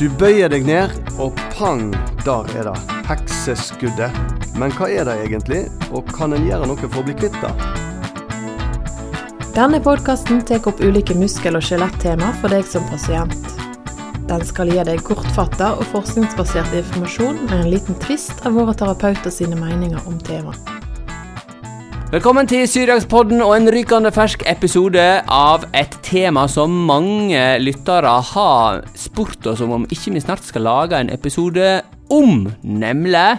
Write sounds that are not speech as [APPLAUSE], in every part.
Du bøyer deg ned, og pang, der er det. Hekseskuddet. Men hva er det egentlig, og kan en gjøre noe for å bli kvitt det? Denne podkasten tar opp ulike muskel- og skjelettema for deg som pasient. Den skal gi deg kortfatta og forskningsbasert informasjon med en liten tvist av våre terapeuter sine meninger om temaet. Velkommen til Syriakspodden og en rykende fersk episode av et tema som mange lyttere har spurt oss om om ikke vi snart skal lage en episode om, nemlig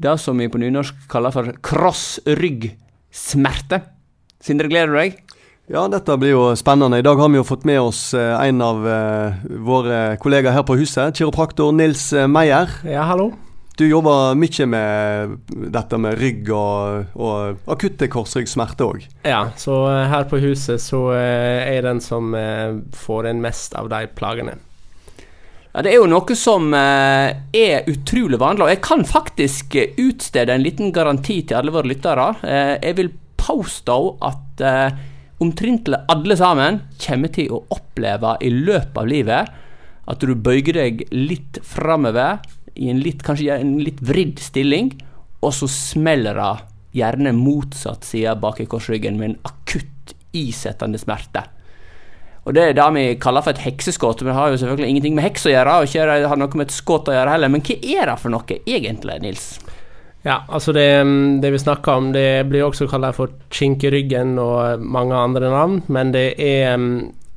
det som vi på nynorsk kaller for krossryggsmerte. Sindre, gleder du deg? Ja, dette blir jo spennende. I dag har vi jo fått med oss eh, en av eh, våre kollegaer her på huset, kiropraktor Nils eh, Meyer. Ja, hallo. Du jobber mye med dette med rygg og, og akutte korsryggsmerter òg. Ja, så eh, her på huset så eh, er jeg den som eh, får inn mest av de plagene. Ja, Det er jo noe som er utrolig vanlig, og jeg kan faktisk utstede en liten garanti til alle våre lyttere. Jeg vil påstå at omtrent omtrentlig alle sammen kommer til å oppleve i løpet av livet at du bøyer deg litt framover i en litt, kanskje en litt vridd stilling, og så smeller det gjerne motsatt side bak i korsryggen med en akutt isettende smerte. Og Det er det vi kaller for et hekseskudd. Men det har jo selvfølgelig ingenting med heks å gjøre, og ikke har noe med et skott å gjøre heller. Men hva er det for noe egentlig, Nils? Ja, altså det, det vi snakker om, det blir også kalt for kinkeryggen og mange andre navn, men det er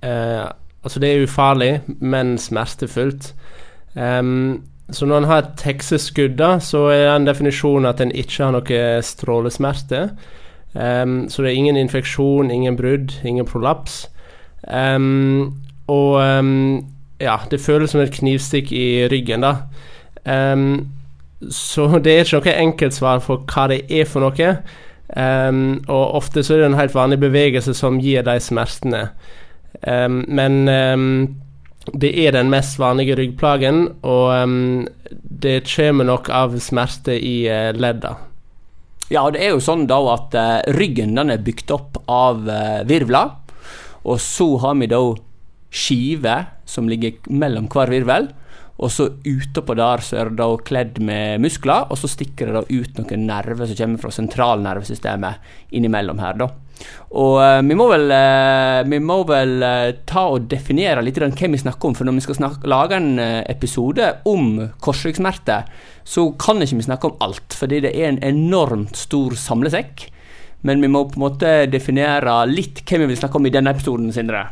eh, Altså, det er ufarlig, men smertefullt. Um, så når en har et hekseskudd, da, så er den definisjonen at en ikke har noe strålesmerte. Um, så det er ingen infeksjon, ingen brudd, ingen prolaps. Um, og um, ja, det føles som et knivstikk i ryggen, da. så [LAUGHS] det er ikke noe enkeltsvar for hva det er for noe. og ofte så er det en helt vanlig bevegelse som gir de smertene. men det er den mest vanlige ryggplagen, og um, det kommer nok av smerte i uh, ledda. Ja, det er jo sånn da at uh, ryggen den er bygd opp av uh, virvler, og så har vi da skiver som ligger mellom hver virvel. Og så utapå der så er det da kledd med muskler, og så stikker det da ut noen nerver som kommer fra sentralnervesystemet innimellom her, da. Og uh, vi må vel, uh, vi må vel uh, ta og definere litt hvem vi snakker om. For når vi skal snakke, lage en episode om korsryggsmerter, så kan ikke vi snakke om alt. Fordi det er en enormt stor samlesekk. Men vi må på en måte definere litt hvem vi vil snakke om i denne episoden, Sindre.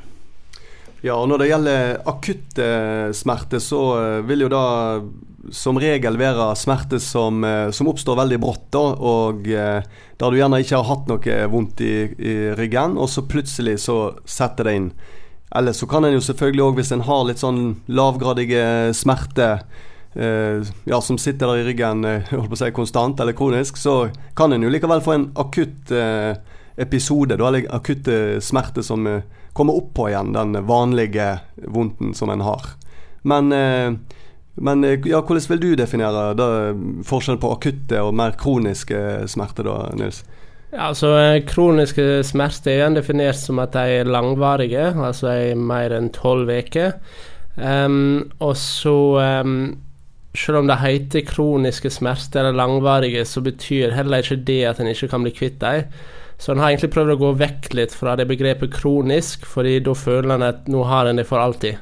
Ja, og Når det gjelder akutte smerter, så vil jo da som regel være smerte som, som oppstår veldig brått. da, og der du gjerne ikke har hatt noe vondt i, i ryggen, og så plutselig så setter det inn. Eller så kan en jo selvfølgelig òg, hvis en har litt sånn lavgradige smerter eh, ja, som sitter der i ryggen eh, [LAUGHS] holdt på å si konstant eller kronisk, så kan en jo likevel få en akutt eh, episode, da, eller akutte smerter som eh, kommer på igjen den vanlige vondten som en har. Men eh, men eh, ja, hvordan vil du definere forskjellen på akutte og mer kroniske smerter, da, Nils? Ja, altså Kroniske smerter er definert som at de er langvarige, altså i mer enn tolv uker. Um, og så um, Selv om det heter kroniske smerter eller langvarige, så betyr heller ikke det at en ikke kan bli kvitt dem. Så en har egentlig prøvd å gå vekk litt fra det begrepet kronisk, fordi da føler en at nå har en det for alltid.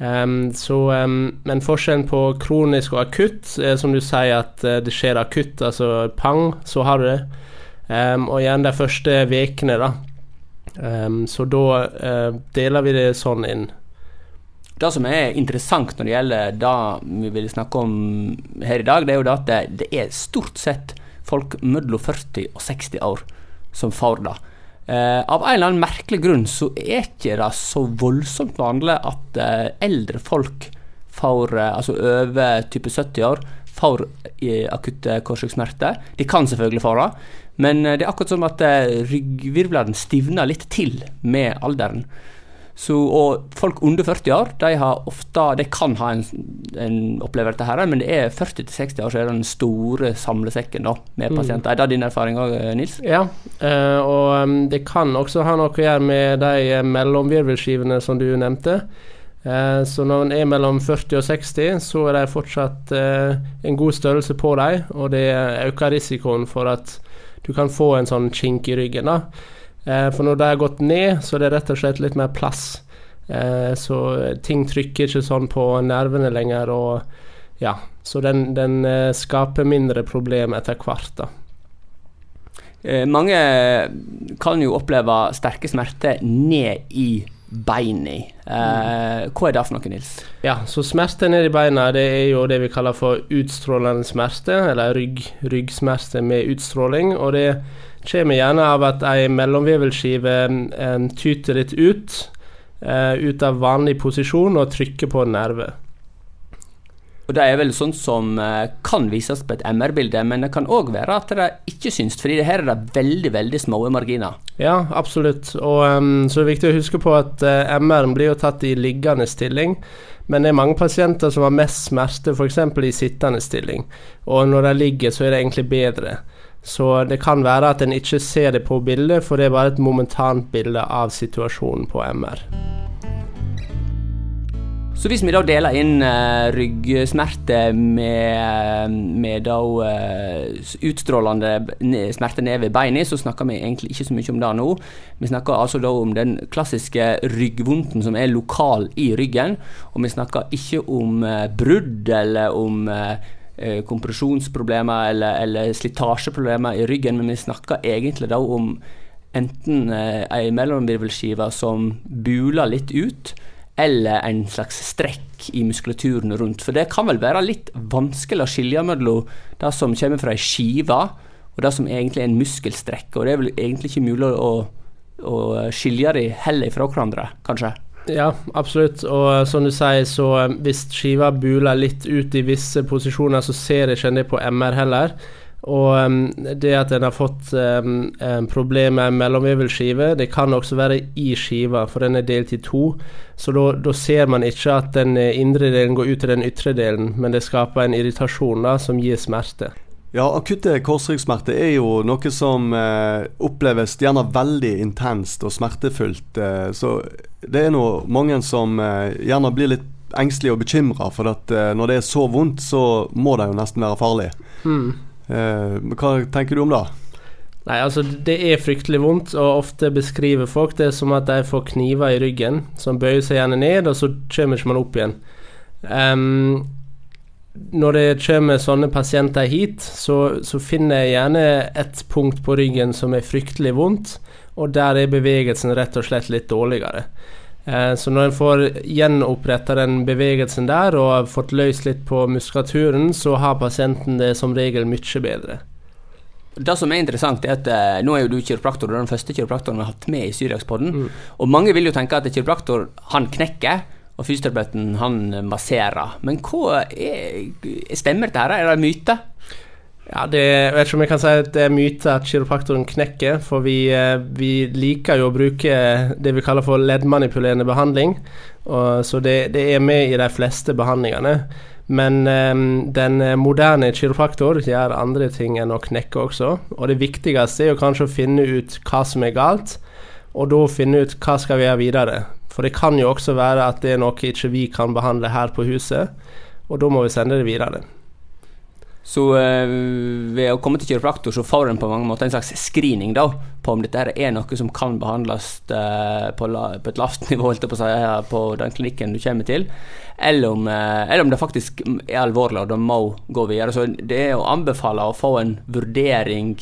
Um, så, um, men forskjellen på kronisk og akutt er som du sier at uh, det skjer akutt, altså pang, så har du det. Um, og igjen de første ukene, da. så da uh, deler vi det sånn inn. Det som er interessant når det gjelder det vi vil snakke om her i dag, det er jo det at det, er stort sett folk mellom 40 og 60 år som får det. Uh, av en eller annen merkelig grunn så er ikke det så voldsomt vanlig at uh, eldre folk får, uh, altså over type 70 år, får akutte korsryggsmerter. De kan selvfølgelig få det, men det er akkurat som at ryggvirvlene stivner litt til med alderen. Så, og folk under 40 år de, har ofte, de kan ha en, en opplever dette, her, men det er 40-60 år så er det den store samlesekken da, med mm. pasienter. Er det din erfaring òg, Nils? Ja, uh, og det kan også ha noe å gjøre med de mellomvirvelskivene som du nevnte. Eh, så når en er mellom 40 og 60, så er det fortsatt eh, en god størrelse på dem, og det øker risikoen for at du kan få en sånn kink i ryggen. da. Eh, for når de har gått ned, så er det rett og slett litt mer plass. Eh, så ting trykker ikke sånn på nervene lenger, og ja, så den, den eh, skaper mindre problem etter hvert. da. Mange kan jo oppleve sterke smerter ned i beina. Eh, hva er det for noe, Nils? Ja, så smerte i beina det er jo det vi kaller for utstrålende smerte, eller rygg, ryggsmerte med utstråling. Og det kommer gjerne av at ei mellomvevelskive eh, tyter litt ut, eh, ut av vanlig posisjon og trykker på en. Og Det er vel sånt som eh, kan vises på et MR-bilde, men det kan òg være at det ikke syns, fordi det her er det veldig veldig små marginer. Ja, absolutt. Og um, så er det viktig å huske på at uh, MR-en blir jo tatt i liggende stilling. Men det er mange pasienter som har mest smerte f.eks. i sittende stilling. Og når de ligger, så er det egentlig bedre. Så det kan være at en ikke ser det på bildet, for det er bare et momentant bilde av situasjonen på MR. Så hvis vi da deler inn uh, ryggsmerte med, med da uh, utstrålende smerte ned ved beina, så snakker vi egentlig ikke så mye om det nå. Vi snakker altså da om den klassiske ryggvondten som er lokal i ryggen. Og vi snakker ikke om uh, brudd eller om kompresjonsproblemer eller, eller slitasjeproblemer i ryggen, men vi snakker egentlig da om enten ei mellomvirvelskive som buler litt ut, eller en slags strekk i muskulaturen rundt. For det kan vel være litt vanskelig å skille mellom det som kommer fra ei skive, og det som egentlig er en muskelstrekk. Og det er vel egentlig ikke mulig å, å skille de heller fra hverandre, kanskje? Ja, absolutt. Og som du sier, så eh, hvis skiva buler litt ut i visse posisjoner, så ser ikke det på MR heller. Og det at en har fått um, problemer med mellomvevelskive, det kan også være i skiva, for den er delt i to. Så da ser man ikke at den indre delen går ut til den ytre delen, men det skaper en irritasjon da, som gir smerte. Ja, akutte korsryggsmerter er jo noe som eh, oppleves gjerne veldig intenst og smertefullt. Eh, så det er nå mange som eh, gjerne blir litt engstelige og bekymra, for at eh, når det er så vondt, så må det jo nesten være farlig. Mm. Eh, hva tenker du om det? Nei, altså Det er fryktelig vondt, og ofte beskriver folk det som at de får kniver i ryggen som bøyer seg gjerne ned, og så kommer ikke man opp igjen. Um, når det kommer sånne pasienter hit, så, så, finner jeg gjerne et punkt på ryggen som er fryktelig vondt, og der er bevegelsen rett og slett litt dårligere. Eh, så når en får gjenoppretta den bevegelsen der og fått løst litt på muskulaturen, så har pasienten det som regel mye bedre. Det som er interessant, er at eh, nå er jo du kiropraktor, du er den første kiropraktoren vi har hatt med i Syriakspodden. Mm. Og mange vil jo tenke at kiropraktor han knekker, og fysioterapeuten han masserer. Men hva er, stemmer dette? her? Er det myte? Ja, det, jeg vet ikke om jeg kan si at det er myte at kiropraktoren knekker, for vi, eh, vi, liker jo å bruke det vi kaller for leddmanipulerende behandling. Og, så det, det, er med i de fleste behandlingene. Men um, den moderne kiropraktor gjør andre ting enn å knekke også. Og det viktigste er jo kanskje å finne ut hva som er galt, og da finne ut hva skal vi gjøre videre. For det kan jo også være at det er noe ikke vi kan behandle her på huset, og da må vi sende det videre. Så uh, ved å komme til kiropraktor så får en på mange måter en slags screening da, på om dette er noe som kan behandles uh, på, et lavt [LAUGHS] nivå på, den klinikken du kommer til, eller om, uh, eller om, det faktisk er alvorlig og det må gå videre. Så det er å anbefale å få en vurdering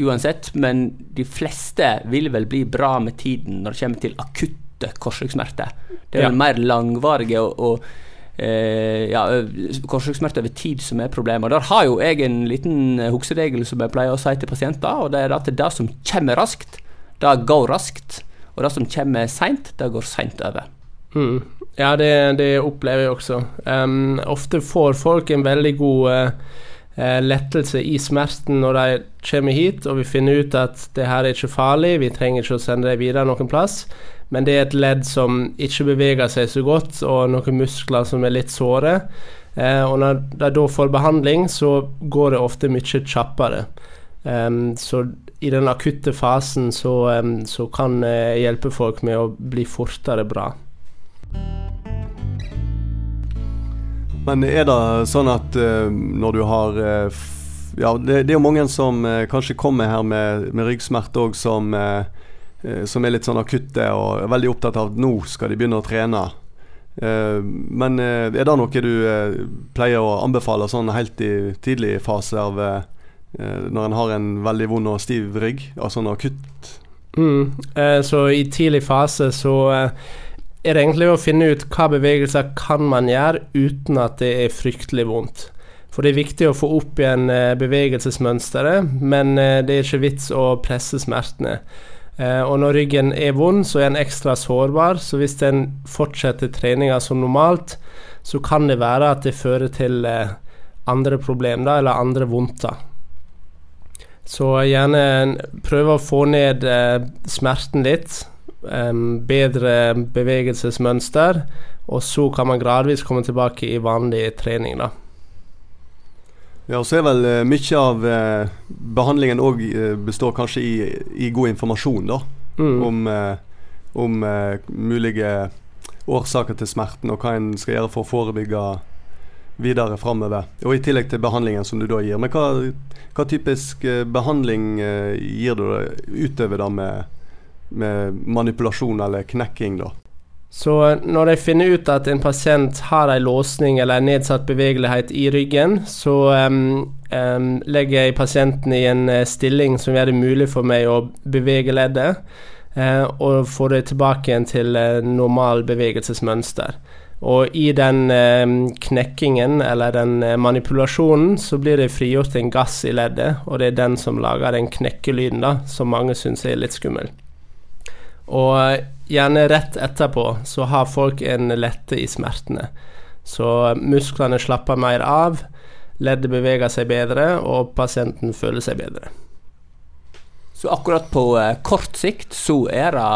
uansett, men de fleste vil vel bli bra med tiden når det kommer til akutte korsryggsmerter. Det er vel ja. mer langvarige og, og eh, ja, korsryggsmerter over tid som er problemet. Der har jo jeg en liten hukseregel som jeg pleier å si til pasienter, og det er at det som kommer raskt, det går raskt. Og det som kommer seint, det går seint over. Mm. Ja, det, det, opplever jeg også. Um, ofte får folk en veldig god uh, lettelse i smerten når de kommer hit, og vi finner ut at det her er ikke farlig, vi trenger ikke å sende dem videre noen plass. Men det er et ledd som ikke beveger seg så godt, og noen muskler som er litt såre. Eh, og når de da får behandling, så går det ofte mye kjappere. Um, så i den akutte fasen så, um, så kan jeg hjelpe folk med å bli fortere bra. Men er det sånn at uh, når du har uh, Ja, det, det, er jo mange som uh, kanskje kommer her med, med ryggsmerter òg, som, som er litt sånn akutte og er veldig opptatt av at nå skal de begynne å trene. men er det noe du pleier å anbefale sånn helt i tidlig fase av når en har en veldig vond og stiv rygg? Altså sånn akutt? Mm. så i tidlig fase så er det egentlig å finne ut hva bevegelser kan man gjøre uten at det er fryktelig vondt. For det er viktig å få opp igjen eh, bevegelsesmønsteret, men eh, det er ikke vits å presse smertene. Eh, og når ryggen er vond, så er en ekstra sårbar, så hvis en fortsetter treninga som normalt, så kan det være at det fører til andre problemer, eller andre vondter. Så gjerne prøve å få ned smerten litt bedre bevegelsesmønster, og så kan man gradvis komme tilbake i vanlig trening, da. Ja, og så er vel uh, mye av uh, behandlingen òg eh, består kanskje i, i, god informasjon, da. Mm. Om, om mulige årsaker til smerten, og hva en skal gjøre for å forebygge videre framover. Og i tillegg til behandlingen som du da gir. Men hva, hva typisk behandling gir du utover det med med manipulasjon eller knekking, da. Så når jeg finner ut at en pasient har en låsning eller en nedsatt bevegelighet i ryggen, så um, um, legger jeg pasienten i en eh, stilling som gjør det mulig for meg å bevege leddet, uh, og få det tilbake igjen til uh, normal bevegelsesmønster. Og i den uh, knekkingen eller den manipulasjonen så blir det frigjort en gass i leddet, og det er den som lager den knekkelyden da, som mange syns er litt skummel. Og gjerne rett etterpå så har folk en lette i smertene. Så musklene slapper mer av, leddet beveger seg bedre, og pasienten føler seg bedre. Så akkurat på eh, kort sikt så er det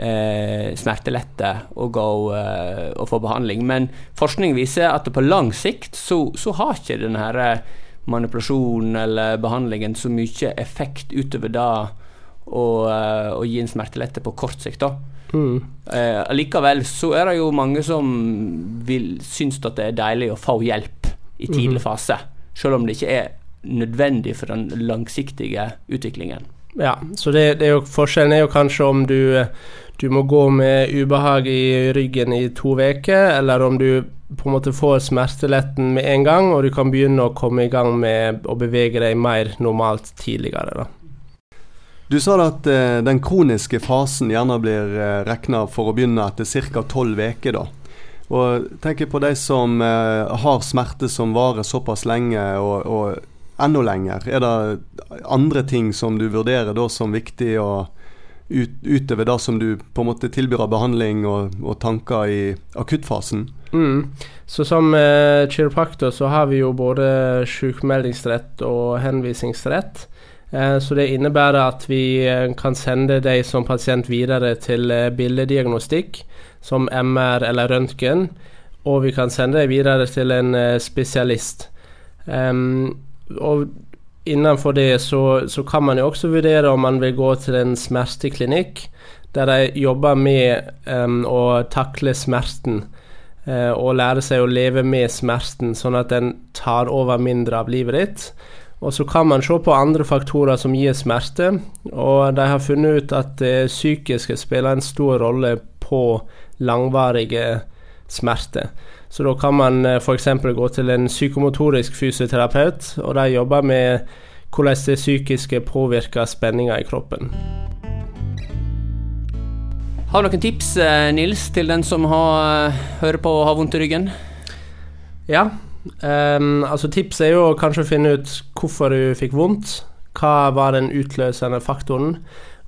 eh, smertelette å gå eh, og få behandling, men forskning viser at på lang sikt så, så har ikke denne eh, manipulasjonen eller behandlingen så mye effekt utover det og, uh, og gi en smertelette på kort sikt. da. Mm. Eh, likevel så er det jo mange som vil synes at det er deilig å få hjelp i tidlig mm. fase, selv om det ikke er nødvendig for den langsiktige utviklingen. Ja, så det, det er jo, forskjellen er jo kanskje om du, du må gå med ubehag i ryggen i to uker, eller om du på en måte får smerteletten med en gang, og du kan begynne å komme i gang med å bevege deg mer normalt tidligere. da. Du sa at eh, den kroniske fasen gjerne blir eh, regna for å begynne etter ca. tolv uker. Og tenker på de som eh, har smerte som varer såpass lenge, og, og enda lenger. Er det andre ting som du vurderer da som viktig å ut, utover det som du på en måte tilbyr av behandling og, og tanker i akuttfasen? Mm. Så som eh, kiropraktor så har vi jo både sykemeldingsrett og henvisningsrett. Eh, så det innebærer at vi eh, kan sende deg som pasient videre til billeddiagnostikk, bildediagnostikk, som MR eller røntgen, og vi kan sende deg videre til en spesialist. Og innenfor det så, så, kan man jo også vurdere om man vil gå til en smerteklinikk, der de jobber med å takle smerten. Og lære seg å leve med smerten, sånn at den tar over mindre av livet ditt. Og så kan man se på andre faktorer som gir smerte, og de har funnet ut at det psykiske spiller en stor rolle på langvarige smerter. Så da kan man eh, f.eks. gå til en psykomotorisk fysioterapeut, og de jobber med hvordan det psykiske påvirker spenninga i kroppen. Har du noen tips, eh, Nils, til den som har, eh, hører på og har vondt i ryggen? Ja, Um, altså Tipset er jo kanskje å finne ut hvorfor du fikk vondt. Hva var den utløsende faktoren?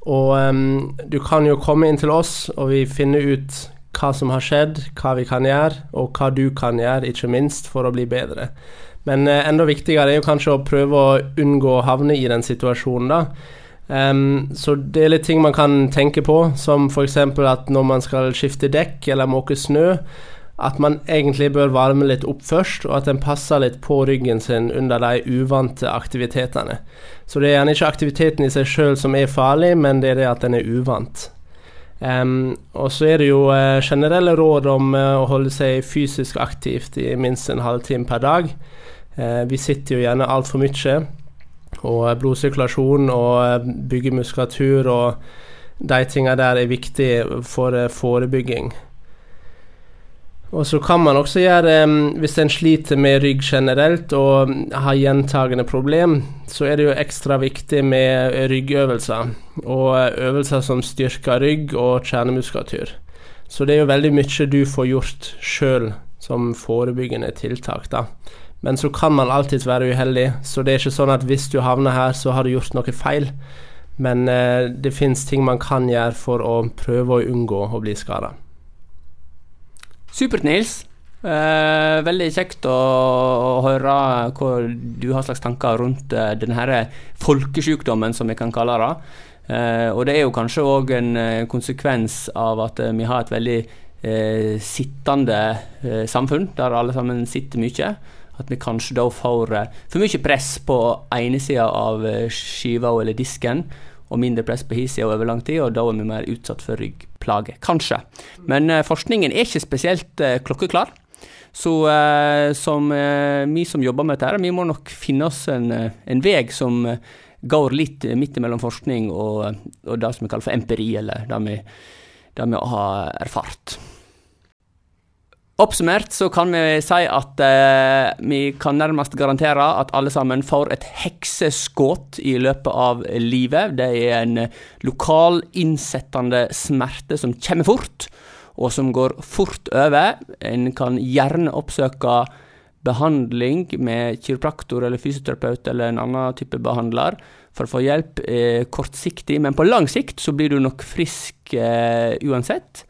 Og um, du kan jo komme inn til oss, og vi finner ut hva som har skjedd, hva vi kan gjøre, og hva du kan gjøre, ikke minst, for å bli bedre. Men uh, enda viktigere er jo kanskje å prøve å unngå å havne i den situasjonen, da. Um, så det er litt ting man kan tenke på, som f.eks. at når man skal skifte dekk eller måke snø, at man egentlig bør varme litt opp først, og at den passer litt på ryggen sin under de uvante aktivitetene. Så det er gjerne ikke aktiviteten i seg sjøl som er farlig, men det er det at den er uvant. Um, og så er det jo uh, generelle råd om uh, å holde seg fysisk aktivt i minst en halvtime per dag. Uh, vi sitter jo gjerne altfor mye, og blodsirkulasjon og bygge muskulatur og de tingene der er viktig for forebygging. Og så kan man også gjøre, hvis en sliter med rygg generelt og har gjentagende problem, så er det jo ekstra viktig med ryggøvelser. Og øvelser som styrker rygg og kjernemuskulatur. Så det er jo veldig mye du får gjort sjøl som forebyggende tiltak, da. Men så kan man alltids være uheldig, så det er ikke sånn at hvis du havner her, så har du gjort noe feil. Men eh, det fins ting man kan gjøre for å prøve å unngå å bli skada. Supert, Nils. Eh, veldig kjekt å, høre hva du har slags tanker rundt eh, denne folkesjukdommen, som vi kan kalle det. Eh, og det er jo kanskje òg en eh, konsekvens av at eh, vi har et veldig sittende samfunn, der alle sammen sitter mye. At vi kanskje da får for mye press på ene sida av skiva eller disken og mindre press på hissida over lang tid, og da er vi mer utsatt for ryggplager. Kanskje. Men uh, forskningen er ikke spesielt uh, klokkeklar. Så uh, som vi som jobber med dette, vi må nok finne oss en, en vei som går litt midt mellom forskning og, og, det som vi kaller for empiri, eller det vi, det vi har erfart. Oppsummert så kan vi si at eh, vi kan nærmest garantere at alle sammen får et hekseskudd i løpet av livet. Det er en lokal, innsettende smerte som kommer fort, og som går fort over. En kan gjerne oppsøke behandling med kiropraktor eller fysioterapeut eller en annen type behandler for å få hjelp eh, kortsiktig, men på lang sikt så blir du nok frisk eh, uansett.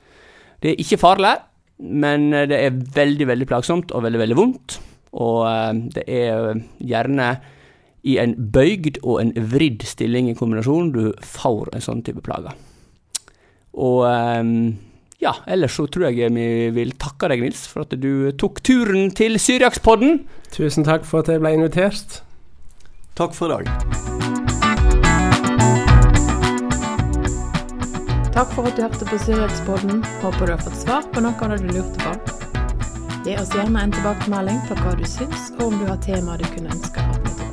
Det er ikke farlig. Men eh, det er veldig, veldig plagsomt og veldig, veldig vondt. Og eh, det er gjerne i en bøygd og en vridd stilling i kombinasjon du får en sånn type plager. Og eh, ja, ellers så tror jeg vi vil takke deg, Nils, for at du tok turen til Syriakspodden. Tusen takk for at jeg ble invitert. Takk for i dag. Takk for at du hørte på Syriakspodden. Håper du har fått svar på noe av det du lurte på. Gi oss gjerne en tilbakemelding på hva du syns, og om du har temaer du kunne ønske at vi opp.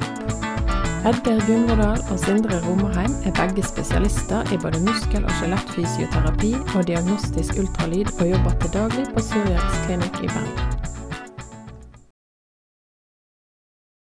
Edgar Gundredal og Sindre Romerheim er begge spesialister i både muskel- og skjelettfysioterapi og diagnostisk ultralyd, og jobber til daglig på Syriaks klinikk i Bergen.